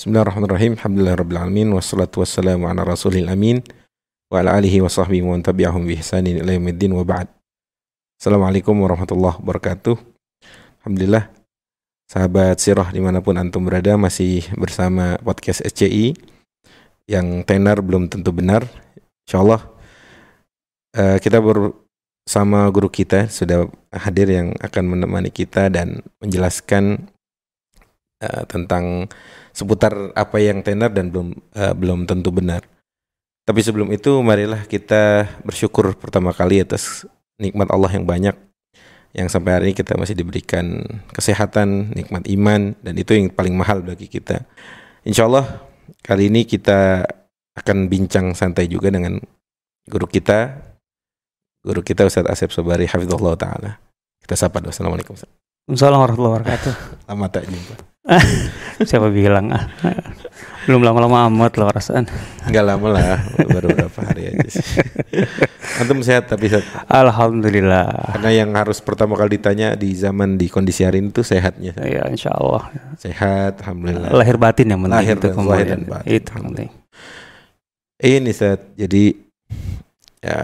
Bismillahirrahmanirrahim. Alhamdulillahirabbil wassalatu wassalamu ala rasulil amin wa ala alihi wa sahbihi wa tabi'ahum bi ihsanin ila yaumiddin wa ba'd. Assalamualaikum warahmatullahi wabarakatuh. Alhamdulillah sahabat sirah di mana pun antum berada masih bersama podcast SCI yang tenar belum tentu benar. Insyaallah uh, kita bersama guru kita sudah hadir yang akan menemani kita dan menjelaskan uh, tentang seputar apa yang tenar dan belum uh, belum tentu benar. Tapi sebelum itu marilah kita bersyukur pertama kali atas nikmat Allah yang banyak yang sampai hari ini kita masih diberikan kesehatan, nikmat iman dan itu yang paling mahal bagi kita. Insya Allah kali ini kita akan bincang santai juga dengan guru kita, guru kita Ustadz Asep Sobari, Hafizullah Ta'ala. Kita sapa dulu. Assalamualaikum. Assalamualaikum warahmatullahi wabarakatuh. Lama tak jumpa. Siapa bilang ah? Belum lama-lama amat loh perasaan. Enggak lama lah, baru beberapa hari aja sih. Antum sehat tapi sehat. Alhamdulillah. Karena yang harus pertama kali ditanya di zaman di kondisi hari ini tuh sehatnya. Ya insya Allah. Sehat, alhamdulillah. Lahir batin yang penting Lahir itu dan- lahir dan batin. Itu penting. Ini saat jadi ya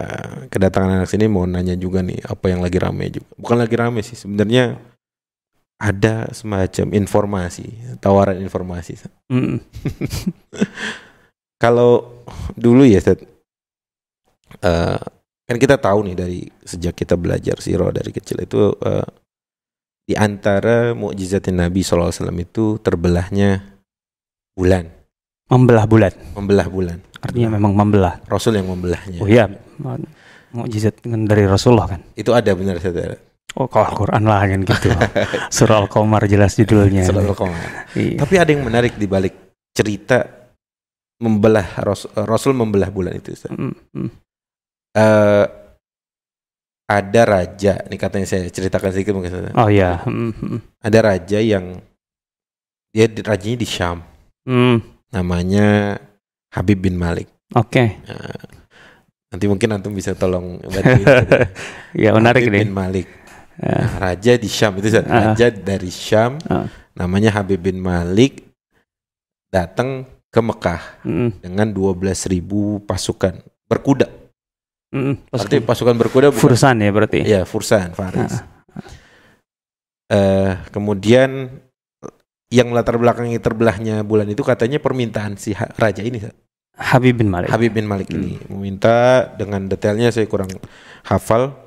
kedatangan anak sini mau nanya juga nih apa yang lagi rame juga. Bukan lagi rame sih sebenarnya ada semacam informasi, tawaran informasi. Mm. Kalau dulu ya Sat, eh, kan kita tahu nih dari sejak kita belajar siro dari kecil itu eh, di antara mukjizatin Nabi SAW itu terbelahnya bulan, Membelah bulan. membelah bulan. Artinya memang membelah. Rasul yang membelahnya. Oh iya. Mukjizat dari Rasulullah kan. Itu ada benar saudara. Oh kalau Al-Quran lah kan gitu. Surah Al-Qamar jelas judulnya. Surah Al-Qamar. Iya. Tapi ada yang menarik di balik cerita membelah Ras- Rasul membelah bulan itu. Ustaz. Mm, mm. Eh, ada raja, nih katanya saya ceritakan sedikit mungkin. Ustaz. Oh iya. Mm, mm. Ada raja yang dia di- rajanya di Syam, Mm, namanya Habib bin Malik. Oke. Nah, nanti mungkin antum bisa tolong bantuin. Ya menarik Habib nih. bin Malik. Ya. Nah, raja di Syam itu. Ah. raja dari Syam, Ah. namanya Habib bin Malik datang ke Mekah. Mm, dengan 12.000 pasukan berkuda. mm. Artinya pasukan berkuda bukan Fursan ya berarti. ya Fursan, Faris. Eh, kemudian yang latar belakangnya terbelahnya bulan itu katanya permintaan si raja ini. Habib bin Malik. Habib bin Malik ini Hmm. meminta dengan detailnya saya kurang hafal.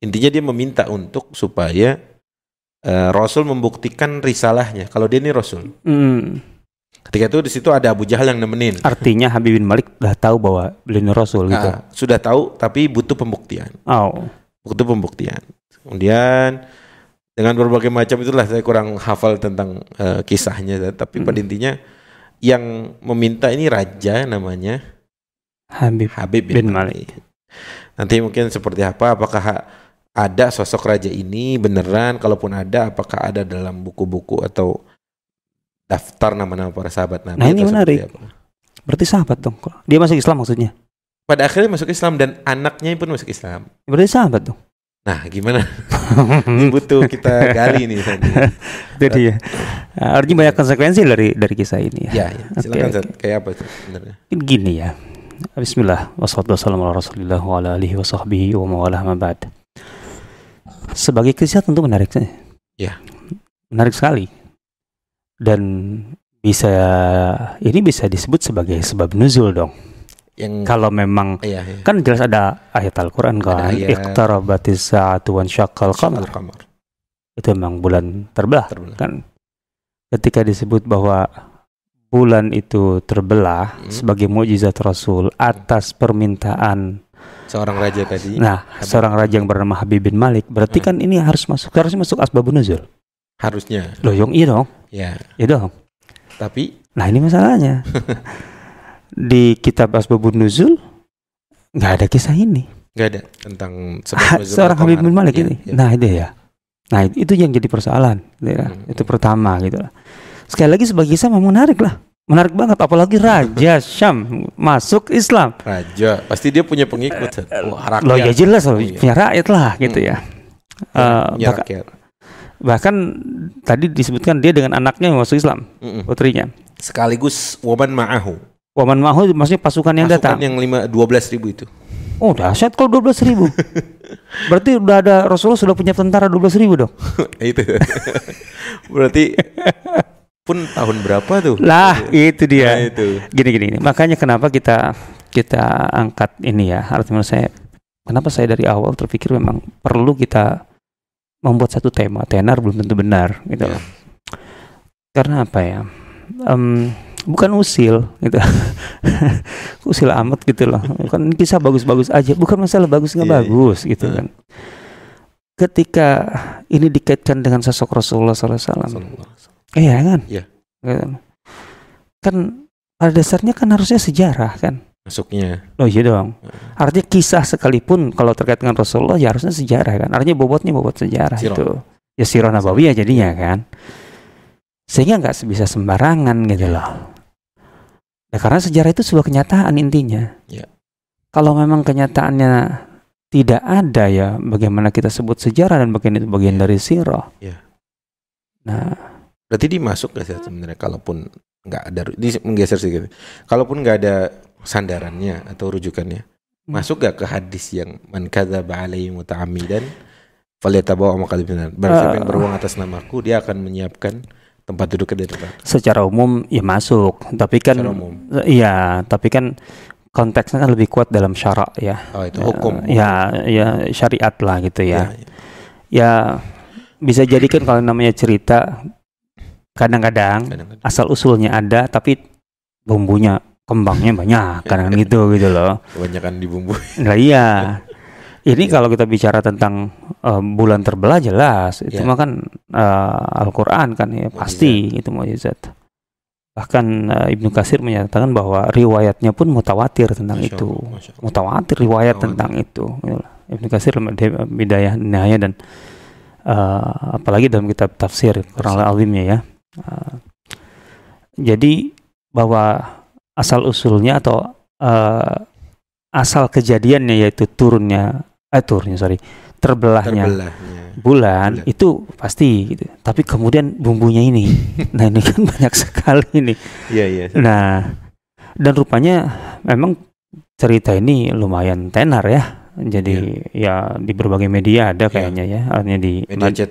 Intinya dia meminta untuk supaya eh, Rasul membuktikan risalahnya kalau dia ini Rasul. Mm. Ketika itu di situ ada Abu Jahal yang nemenin. Artinya Habib bin Malik udah tahu bahwa beliau ini Rasul gitu. Ah, sudah tahu tapi butuh pembuktian. Oh. butuh pembuktian. Kemudian dengan berbagai macam itulah saya kurang hafal tentang eh, kisahnya, tapi pada Hmm. intinya yang meminta ini raja namanya Habib. Habib bin, Bin Malik. Nanti mungkin seperti apa? Apakah ada sosok raja ini beneran? Kalaupun ada, apakah ada dalam buku-buku atau daftar nama-nama para sahabat Nabi? Nah, ini menarik. apa? Berarti sahabat dong. Dia masuk Islam maksudnya. Pada akhirnya masuk Islam dan anaknya pun masuk Islam. Berarti sahabat dong. Nah, gimana? Ini butuh kita gali nih. Sandy. Itu dia. Nah, Artinya banyak konsekuensi dari dari kisah ini ya. Ya, ya. silakan Oke, Zat. Kayak apa itu sebenarnya? Ini Gini ya. Bismillah. Wassalatu wassalamu ala rasulillah wa ala alihi wa sahbihi wa mawalah ma ba'd. Sebagai kisah tentu menarik. sih. Ya. Menarik sekali. Dan bisa ini bisa disebut sebagai sebab nuzul dong. Yang Kalau memang iya, iya. kan jelas ada ayat Al-Qur'an kan. Iqtarabatis sa'atu wan syaqqal qamar. Itu memang bulan terbelah. terbelah. kan ketika disebut bahwa bulan itu terbelah Hmm. sebagai mukjizat Rasul atas permintaan Seorang raja tadi. nah seorang raja yang bernama Habib bin Malik berarti Hmm. kan ini harus masuk harusnya masuk asbabun nuzul Harusnya. loh yang iya dong Ya. iya dong Tapi nah ini masalahnya di kitab asbabun nuzul nggak ada kisah ini nggak ada tentang Ha- seorang. Habib bin Malik Iya, ini iya. nah itu ya nah itu yang jadi persoalan ya. Hmm. itu pertama gitu lah sekali lagi sebagai kisah memang menarik lah menarik banget apalagi raja Syam masuk Islam Raja. Pasti dia punya pengikut. Zat. Wah, rakyat. lo ya jelas loh Oh, iya. punya rakyat lah gitu ya Eh, Punya bahkan, rakyat. bahkan tadi disebutkan dia dengan anaknya yang masuk Islam Mm-mm. putrinya Sekaligus waman ma'ahu. Waman ma'ahu maksudnya pasukan yang Pasukan datang. yang lima dua belas ribu itu. Oh dahsyat kalau 12 ribu. Berarti udah ada Rasulullah sudah punya tentara 12 ribu dong. itu. Berarti pun tahun berapa tuh? Lah itu Nah, dia. itu. Gini gini. gini. Makanya kenapa kita kita angkat ini ya. Artinya menurut saya kenapa saya dari awal terpikir memang perlu kita membuat satu tema. Tenar belum tentu benar gitu. Loh. Karena apa ya? Em, bukan usil gitu. usil amat gitu loh. Bukan kisah bagus-bagus aja. Bukan masalah bagus nggak Iya, iya. bagus gitu Hmm. kan. Ketika ini dikaitkan dengan sosok Rasulullah SAW, Wasallam. Iya kan? Iya. Kan, kan pada dasarnya kan harusnya sejarah kan. Masuknya. Oh iya dong. Artinya kisah sekalipun kalau terkait dengan Rasulullah ya harusnya sejarah kan. Artinya bobotnya bobot sejarah Sirah. itu. Ya sirah nabawiyah jadinya kan. Sehingga nggak bisa sembarangan gitu loh. Nah, karena sejarah itu sebuah kenyataan intinya. Ya. Kalau memang kenyataannya tidak ada ya, bagaimana kita sebut sejarah dan bagian itu bagian Ya. dari sirah. Ya. Nah, Berarti dia masuk gak sih sebenarnya kalaupun nggak ada ini menggeser sedikit. Kalaupun nggak ada sandarannya atau rujukannya, Hmm. masuk gak ke hadis yang man kadzaba alaihi muta'ammidan falyatabawa maqad minan. Barang siapa yang Eh. berbohong atas namaku, dia akan menyiapkan tempat duduknya dari neraka. secara umum ya masuk, tapi kan Secara umum. Iya, tapi kan konteksnya kan lebih kuat dalam syarak ya. Oh, itu hukum. Ya, ya syariat lah gitu Ya, ya. ya. Ya bisa jadi kan kalau namanya cerita kadang-kadang asal usulnya ada tapi bumbunya kembangnya banyak kadang gitu gitu loh. Kebanyakan dibumbu. Nah iya. Ini Iya. kalau kita bicara tentang eh, bulan terbelah jelas itu Iya. mah kan eh, Al-Qur'an kan ya pasti itu mukjizat. Bahkan eh, Ibnu Katsir menyatakan bahwa riwayatnya pun mutawatir tentang Masya itu. Masya Allah. Mutawatir riwayat Mutawatir. tentang itu. Gitu. Ibnu Bida- Bidayah Nihayah dan eh, apalagi dalam kitab tafsir Quran Al-Azimnya ya. Eh, jadi bahwa asal usulnya atau eh, asal kejadiannya yaitu turunnya eh turunnya sorry terbelahnya Terbelahnya. bulan, Bulan. itu pasti gitu. Tapi kemudian bumbunya ini, nah ini kan banyak sekali ini. Iya, iya. Nah dan rupanya memang cerita ini lumayan tenar ya. Jadi ya di berbagai media ada Iya. kayaknya ya, artinya di Media chat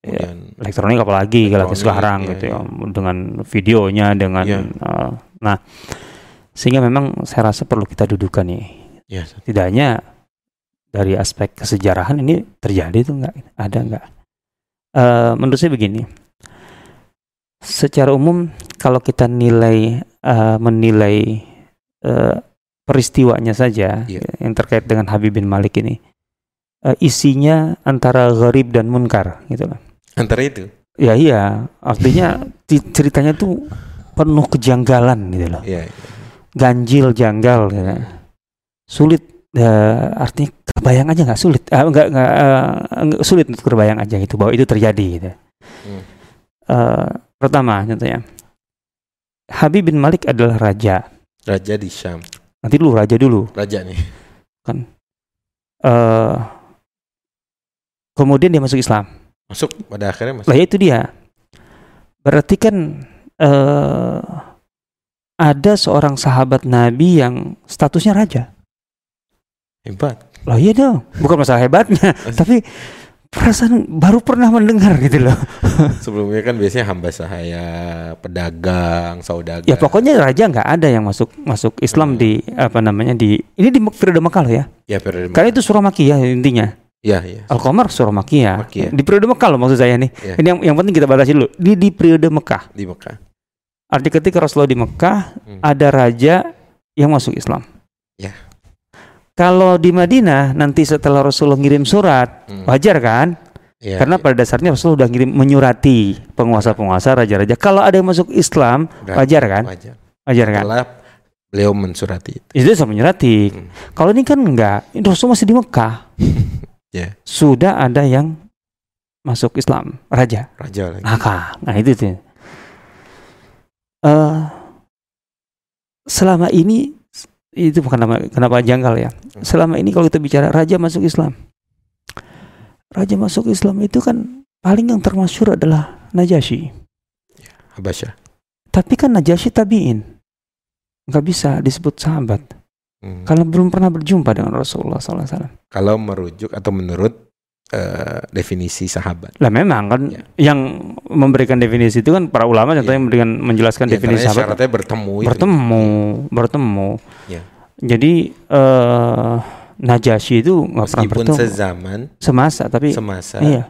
tulis Ya, kemudian elektronik apalagi kalau Elektronik, sekarang iya, gitu iya. ya dengan videonya dengan Iya. eh, nah sehingga memang saya rasa perlu kita dudukan nih ya tidaknya dari aspek kesejarahan ini terjadi tuh nggak ada nggak Eh, menurut saya begini secara umum kalau kita nilai eh, menilai eh, peristiwanya saja Iya. yang terkait dengan Habib bin Malik ini eh, isinya antara gharib dan munkar gitu loh antara itu Ya iya, artinya ceritanya tuh penuh kejanggalan gitu loh, Iya, iya. ganjil janggal, gitu. sulit. eh, artinya kebayang aja nggak sulit, ah, nggak nggak eh, nggak sulit untuk terbayang aja gitu bahwa itu terjadi. Gitu. Hmm. Eh, pertama contohnya, Habib bin Malik adalah raja. raja di Syam Nanti dulu raja dulu. raja nih Eh, kemudian dia masuk Islam. Masuk pada akhirnya masuk Lah ya itu dia. Berarti kan eh ada seorang sahabat Nabi yang statusnya raja. hebat Lah iya dong, bukan masalah hebatnya, tapi perasaan baru pernah mendengar gitu loh. sebelumnya kan biasanya hamba sahaya pedagang saudagar Ya pokoknya raja nggak ada yang masuk masuk Islam Hmm. di apa namanya di ini di periode Mekah loh ya. ya periode Karena itu surah Makiyah intinya. Ya ya Al-Qamar surah Makiyah. Makkiyah. Di periode Mekah loh maksud saya nih. Ya. Ini yang yang penting kita batasi dulu. Di di periode Mekah. di Mekah Artinya ketika Rasulullah di Mekah Hmm. ada raja yang masuk Islam. Ya. Kalau di Madinah nanti setelah Rasulullah ngirim surat, Hmm. wajar kan? Ya, Karena ya. pada dasarnya Rasulullah udah ngirim menyurati penguasa-penguasa raja-raja. Kalau ada yang masuk Islam, Udah wajar kan? wajar Wajar kan? setelah beliau mensurati itu Itu sama menyurati. Hmm. Kalau ini kan enggak, Rasul masih di Mekah. Ya. Sudah ada yang masuk Islam, raja. raja lagi Maka, nah itu tuh. Eh, selama ini itu bukan nama kenapa janggal ya. Selama ini kalau kita bicara raja masuk Islam, raja masuk Islam itu kan paling yang termasyur adalah Najasyi. Habasyah Tapi kan Najasyi tabiin. Nggak bisa disebut sahabat. Hmm. Kalau belum pernah berjumpa dengan Rasulullah SAW. Kalau merujuk atau menurut eh, definisi sahabat. Lah memang kan Ya. yang memberikan definisi itu kan para ulama contohnya memberikan menjelaskan Di definisi sahabat syaratnya bertemu bertemu, bertemu. Ya. Jadi eh Najasyi itu nggak pernah Meskipun bertemu sezaman, semasa tapi semasa, iya.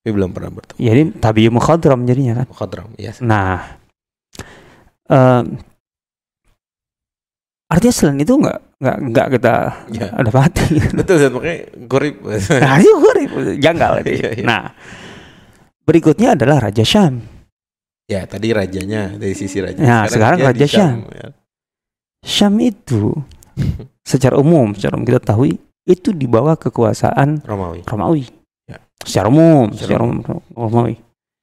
tapi belum pernah bertemu. Jadi tabi mukhadram jadinya kan. Khadram, ya. Nah, eh artinya selain itu nggak nggak nggak kita Ya. ada hati. Betul, Zat. makanya gorib. nah, itu gurih, janggal. itu. Iya, iya. Nah, berikutnya adalah Raja Syam. ya, tadi rajanya dari sisi raja. Ya, sekarang dia Raja di Syam, ya. Syam itu secara umum, secara umum kita tahu itu di bawah kekuasaan Romawi. Romawi. Ya. Secara umum, Secara secara umum Romawi.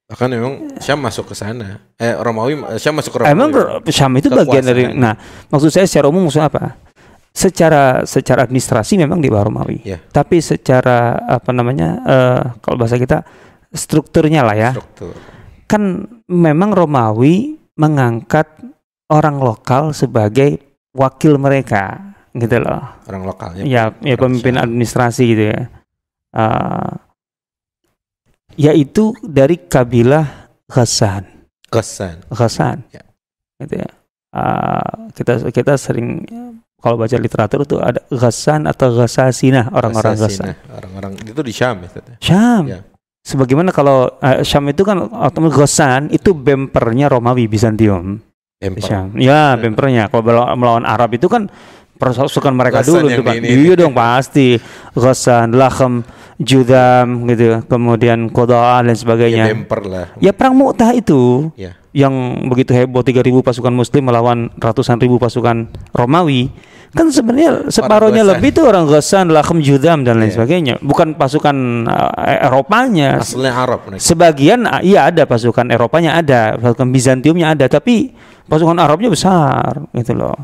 Bahkan memang Syam masuk ke sana. Eh Romawi Syam masuk ke Romawi. Emang Syam itu bagian dari nah, maksud saya secara umum maksudnya apa? Secara secara administrasi memang di bawah Romawi. Ya. Tapi secara apa namanya? eh, kalau bahasa kita strukturnya lah ya. struktur. Kan memang Romawi mengangkat orang lokal sebagai wakil mereka gitu loh. orang lokalnya. ya ya orang pemimpin administrasi gitu ya Eh, yaitu dari kabilah Ghassan Kesan. Ghassan Ya. gitu ya Eh, kita kita sering kalau baca literatur itu ada Ghassan atau Ghassasina orang-orang Ghassan Assassinah. Orang-orang itu di Syam ya. Ya? Syam Ya. sebagaimana kalau eh, Syam itu kan otomatis Ghassan itu bempernya Romawi Bizantium Emperor. Syam. Ya, bempernya. Kalau melawan, Arab itu kan pasukan mereka Ghassan dulu itu kan. ini. Iya dong pasti. Ghassan, Lakham, Judam gitu. Kemudian Qada'ah dan Ya, sebagainya. bemper lah. Ya perang Mu'tah itu Ya. Yang begitu heboh 3000 pasukan muslim melawan ratusan ribu pasukan Romawi. Kan sebenarnya separuhnya Ghassan. lebih itu orang Ghassan, Lakham, Judam dan lain Iya. sebagainya. Bukan pasukan eh, Eropanya. Asalnya Arab mereka. Sebagian ah, iya ada pasukan Eropanya ada, pasukan Bizantiumnya ada, tapi pasukan Arabnya besar gitu loh.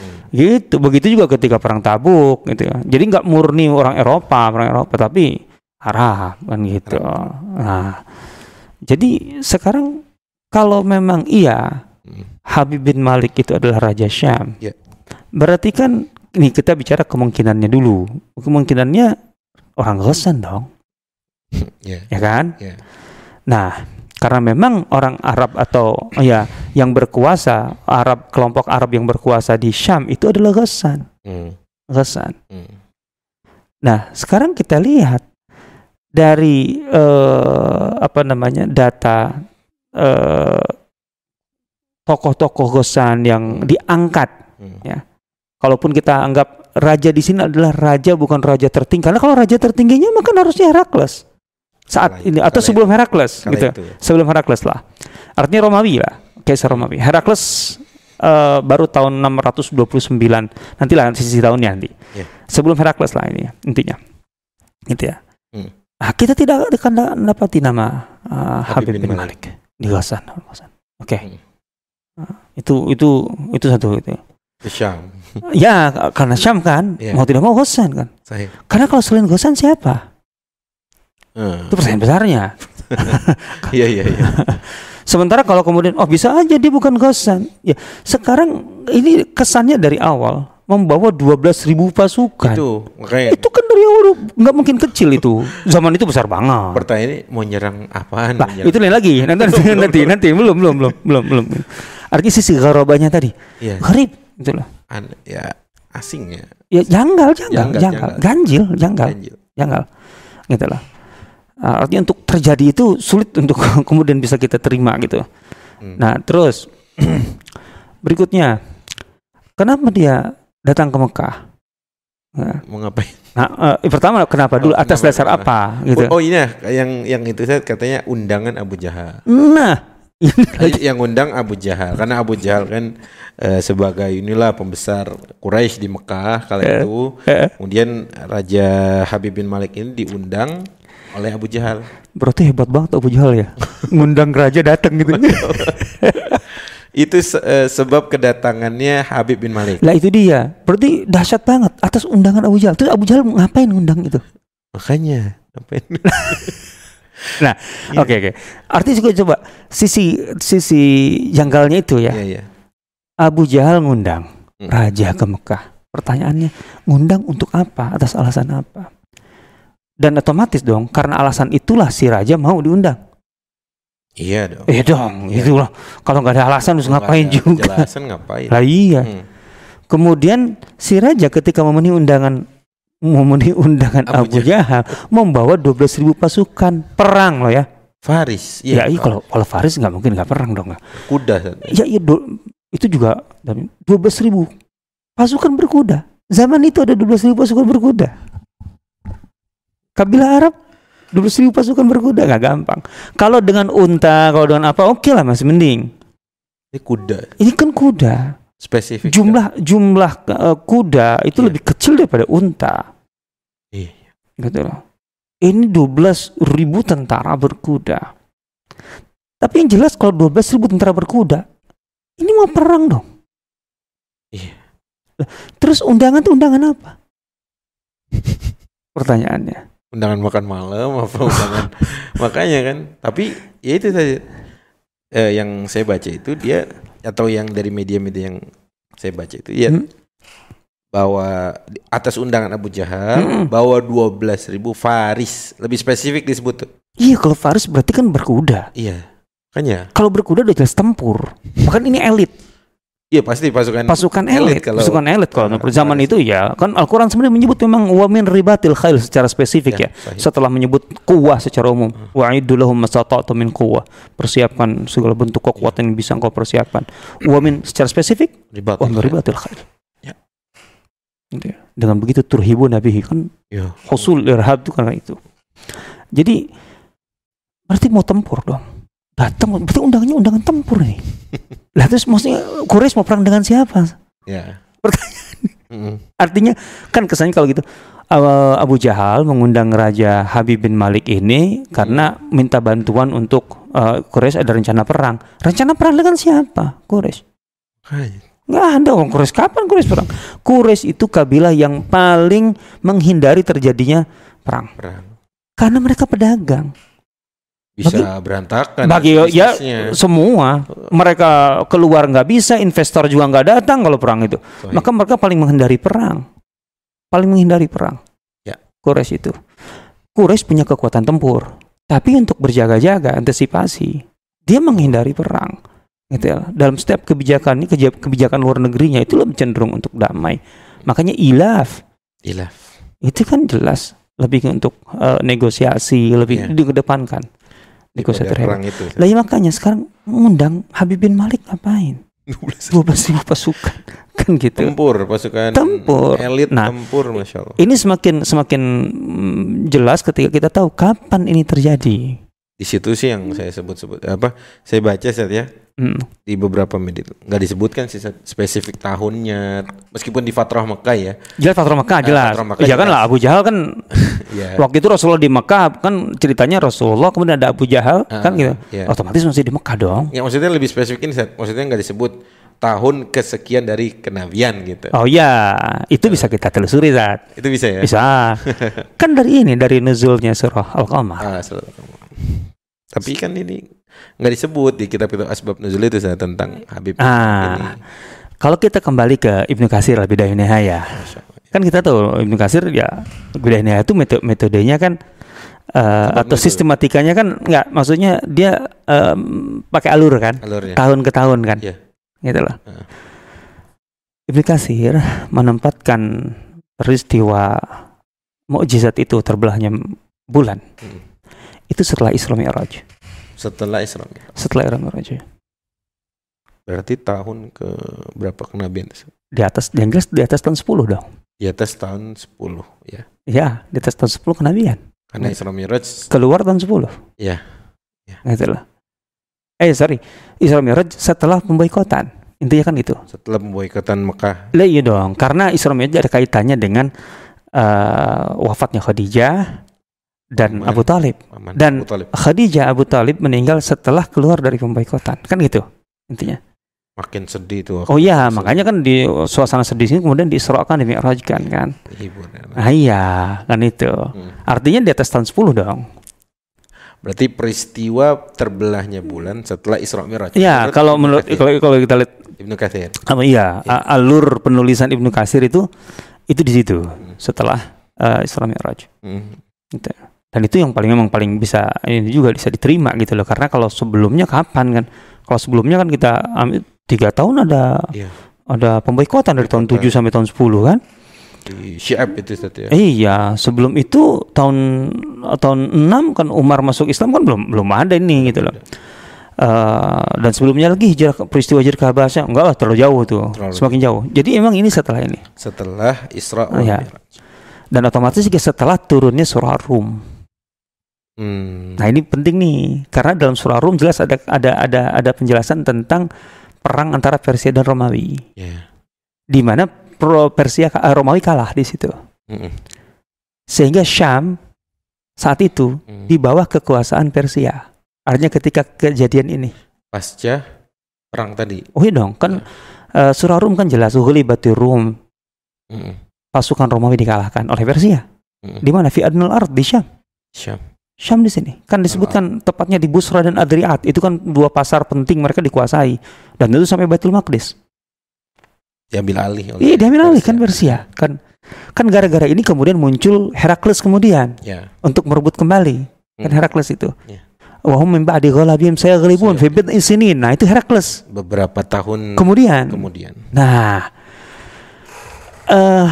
Hmm. Gitu. Begitu juga ketika perang Tabuk gitu ya. Jadi nggak murni orang Eropa, orang Eropa tapi Arab kan gitu. Nah, jadi sekarang kalau memang iya Hmm. Habib bin Malik itu adalah raja Syam. Ya. Berarti kan ini kita bicara kemungkinannya dulu. Kemungkinannya orang Ghassan dong, Ya. ya kan? Ya. Nah, karena memang orang Arab atau ya yang berkuasa Arab kelompok Arab yang berkuasa di Syam itu adalah Ghassan, Hmm. Ghassan. Hmm. Nah, sekarang kita lihat dari eh, apa namanya data eh, tokoh-tokoh Ghassan yang diangkat. Hmm. Ya. Kalaupun kita anggap raja di sini adalah raja bukan raja tertinggi, karena kalau raja tertingginya maka harusnya Herakles saat Kala- ini atau kala sebelum Herakles gitu. itu ya. sebelum Herakles lah. Artinya Romawi lah, Kaisar Romawi. Herakles eh, baru tahun 629. Nantilah sisi tahunnya nanti. Ya. Sebelum Herakles lah ini ya, intinya. Gitu ya. Hmm. Nah, kita tidak akan dapati nama eh, Habib Habib bin bin Malik. Malik di Ghassan. Oke. Hmm. Nah, itu itu itu satu itu. Syam. ya, karena Syam kan, Ya. mau tidak mau Ghassan kan. Saya. Karena kalau selain Ghassan siapa? Hmm. Itu pertanyaan besarnya. Iya iya iya. Sementara kalau kemudian oh bisa aja dia bukan Ghassan. Ya, sekarang ini kesannya dari awal membawa 12.000 pasukan. Itu, Itu makanya kan dari awal nggak mungkin kecil itu. Zaman itu besar banget. pertanyaan ini mau nyerang apaan? Nah, itu lain lagi. Nanti nanti nanti, nanti belum belum belum belum belum. Artinya sisi garobanya tadi. Iya. Garib gitu loh. An- ya asing ya. Ya janggal, janggal, Janggal, ganjil, janggal, Ganjil. janggal. Gitu loh. Ah, artinya untuk terjadi itu sulit untuk kemudian bisa kita terima gitu. Hmm. Nah, terus berikutnya, kenapa dia datang ke Mekah? Nah, Mau ngapain? nah, eh, pertama kenapa dulu? Oh, Atas kenapa, dasar kenapa? apa? Gitu. Oh, oh ini ya, yang yang itu saya katanya undangan Abu Jahal. Nah, ini lagi. yang undang Abu Jahal karena Abu Jahal kan eh, sebagai inilah pembesar Quraisy di Mekah kala Eh, itu. eh, Kemudian Raja Habib bin Malik ini diundang oleh Abu Jahal. berarti hebat banget Abu Jahal ya, ngundang raja datang gitu. Itu se- eh, sebab kedatangannya Habib bin Malik. lah itu dia, berarti dahsyat banget atas undangan Abu Jahal. Terus Abu Jahal ngapain ngundang itu? Makanya ngapain? Nah, oke oke. Artinya juga coba sisi sisi janggalnya itu ya. Iya, iya. Abu Jahal ngundang Hmm. raja ke Mekah. Pertanyaannya, ngundang untuk apa? Atas alasan apa? Dan otomatis dong, karena alasan itulah si raja mau diundang. Iya dong. Eh dong, Iya. itulah. Kalau nggak ada alasan harus ngapain ada juga? Kejelasan ngapain? Lah iya. Hmm. Kemudian si raja ketika memenuhi undangan memenuhi undangan Abu Abu Jahal membawa 12.000 pasukan perang loh ya. Faris. Ya, iya kalau kalau Faris nggak mungkin nggak perang dong. kuda. Ya iya do- itu juga dan 12.000 pasukan berkuda. Zaman itu ada 12.000 pasukan berkuda. Kabilah Arab 12.000 pasukan berkuda nggak gampang. Kalau dengan unta, kalau dengan apa, oke lah masih mending. Ini kuda. Ini kan kuda. Spesifik. Jumlah jumlah eh, kuda itu Iya. lebih kecil daripada unta. Iya. Gitu loh. Ini 12.000 tentara berkuda. Tapi yang jelas kalau 12.000 tentara berkuda, ini mau perang dong. Iya. Terus undangan itu undangan apa? Pertanyaannya. Undangan makan malam apa undangan makanya kan tapi ya itu saja Eh, yang saya baca itu dia atau yang dari media-media yang saya baca itu ya Hmm. bahwa atas undangan Abu Jahal Hmm. bawa 12.000 faris lebih spesifik disebut tuh Iya kalau Faris berarti kan berkuda. iya kan ya Kalau berkuda udah jelas tempur. Bahkan ini elit, iya pasti pasukan pasukan Elit kalau- pasukan elit kalau Ah, zaman itu ya. Kan Al-Qur'an sebenarnya menyebut memang wamin ribatil khail secara spesifik ya. sahih. setelah menyebut kuwah secara umum wa'iddu lahum masata'tu min quwwah persiapkan segala bentuk kekuatan yang bisa engkau persiapkan wa min secara spesifik Ribat. wa min ribatil khair Ya. Gitu ya. dengan begitu turhibu nabihi kan Iya. husul irhab itu karena itu jadi berarti mau tempur dong datang berarti undangannya undangan tempur nih lah terus maksudnya Quraisy mau perang dengan siapa ya Pertanyaan. Mm-mm. Artinya kan kesannya kalau gitu Abu Jahal mengundang Raja Habib bin Malik ini karena minta bantuan untuk uh, Quraisy ada rencana perang. Rencana perang dengan siapa? Quraisy. Makanya. Nggak ada orang Quraisy. Kapan Quraisy perang? Quraisy itu kabilah yang paling menghindari terjadinya perang perang karena mereka pedagang. Bisa berantakan Bagi ya semua mereka keluar nggak bisa, investor juga nggak datang kalau perang itu. Maka mereka paling menghindari perang. Paling menghindari perang. Ya. Quraisy itu. Quraisy punya kekuatan tempur. Tapi untuk berjaga-jaga, antisipasi, dia menghindari perang. Gitu ya. Dalam setiap kebijakan ini, kebijakan luar negerinya itu lebih cenderung untuk damai. Makanya ilaf Ilaf. itu kan jelas lebih untuk eh, negosiasi, lebih Iya. dikedepankan. Daripada terhadap. perang itu Lah iya makanya sekarang ngundang Habib bin Malik ngapain? 12 ribu pasukan kan gitu. tempur pasukan Tempur. elit Nah, tempur masya Allah Ini semakin semakin mm, jelas ketika kita tahu kapan ini terjadi. Di situ sih yang saya sebut-sebut apa saya baca Seth, ya Hmm. di beberapa media nggak disebutkan sih spesifik tahunnya meskipun di Fatrah Mekah ya Jelas Fatrah Mekah Nah, jelas. Fatrah Mekah Iya kan lah Abu Jahal kan ya waktu itu Rasulullah di Mekah kan ceritanya Rasulullah kemudian ada Abu Jahal Ah, kan gitu. ya. Otomatis masih di Mekah dong. ya maksudnya lebih spesifik ini Seth. maksudnya nggak disebut tahun kesekian dari kenabian gitu Oh iya, itu bisa kita telusuri Zat. itu bisa ya Bisa. kan dari ini dari nuzulnya surah Al-Qamar. Ah. Tapi kan ini nggak disebut di kitab itu asbab nuzul itu tentang Habib Ah. ini Kalau kita kembali ke Ibnu Katsir lebih. Masya Allah. Kan kita tahu Ibnu Katsir ya Nihaya itu metode metodenya kan eh, atau sistematikanya kan nggak maksudnya dia em, pakai alur kan alurnya tahun ke tahun kan Iya. gitu loh. Heeh. Ibnu Katsir menempatkan peristiwa mukjizat itu terbelahnya bulan Hmm. Itu setelah Isra Mi'raj. setelah Isra Setelah Isra Mi'raj. berarti tahun ke berapa kenabian Di atas yang jelas di atas tahun 10 dong. di atas tahun 10 ya Ya, di atas tahun 10 kenabian. karena. Isra Miraj Keluar tahun 10. Iya. Iya. Gitu loh. Eh, sorry. Isra Mi'raj setelah pemboikotan. Intinya kan itu. setelah pemboikotan Mekah Lah iya dong, karena Isra Mi'raj ada kaitannya dengan eh, wafatnya Khadijah dan Aman. Abu Talib. Aman Dan- Abu Talib. Khadijah Abu Talib meninggal setelah keluar dari pemboikotan. Kan gitu intinya. makin sedih tuh Oh iya, makanya kan di suasana sedih ini kemudian diisrakan, dimi'rajkan kan. hiburan Ah iya, kan itu. Hmm. Artinya di atas tahun 10 dong. Berarti peristiwa terbelahnya bulan setelah Isra Mi'raj. Ya, Menurut kalau menurut kalau, kalau kita lihat Ibnu Katsir. apa iya, a- alur penulisan Ibnu Katsir itu itu di situ setelah eh, Isra Mi'raj. Hmm. Gitu. Dan itu yang paling memang paling bisa ini juga bisa diterima gitu loh. Karena kalau sebelumnya kapan kan? Kalau sebelumnya kan kita ambil tiga tahun ada Iya. ada pemboikotan dari tahun Boikotan. 7 sampai tahun 10 kan? Di Syiab itu Ustaz ya. Iya, sebelum itu tahun tahun 6 kan Umar masuk Islam kan belum belum ada ini gitu loh. Eh, dan sebelumnya lagi hijrah peristiwa hijrah ke Habasyah enggak lah terlalu jauh tuh, Terlalu semakin jauh. Jadi emang ini setelah ini. Setelah Isra Ah, wal ya. Mi'raj. Dan otomatis juga setelah turunnya surah Rum. Hmm. Nah, ini penting nih karena dalam surah Rum jelas ada ada ada ada penjelasan tentang perang antara Persia dan Romawi. Ya. Di mana pro Persia eh, Romawi kalah di situ. Mm-mm. Sehingga Syam saat itu Hmm. di bawah kekuasaan Persia. Artinya ketika kejadian ini. Pasca perang tadi. Oh iya dong, kan eh, surah Rum kan jelas Ghulibatir Rum, Mm-mm. pasukan Romawi dikalahkan oleh Persia. Mm-mm. Di mana? Fi Adnal Ard di Syam. Syam. Syam di sini. Kan disebutkan tepatnya di Busra dan Adriat. Itu kan dua pasar penting mereka dikuasai. Dan itu sampai Baitul Maqdis. Diambil alih oleh Iya, diambil alih kan Persia. Kan kan gara-gara ini kemudian muncul Herakles kemudian Ya. untuk merebut kembali. Kan Hmm. Herakles itu. Iya. Wahum ba'di ghalabihim sayaghlibun Saya- fi bid'i sinin. Nah, itu Herakles. Beberapa tahun Kemudian kemudian. Nah, eh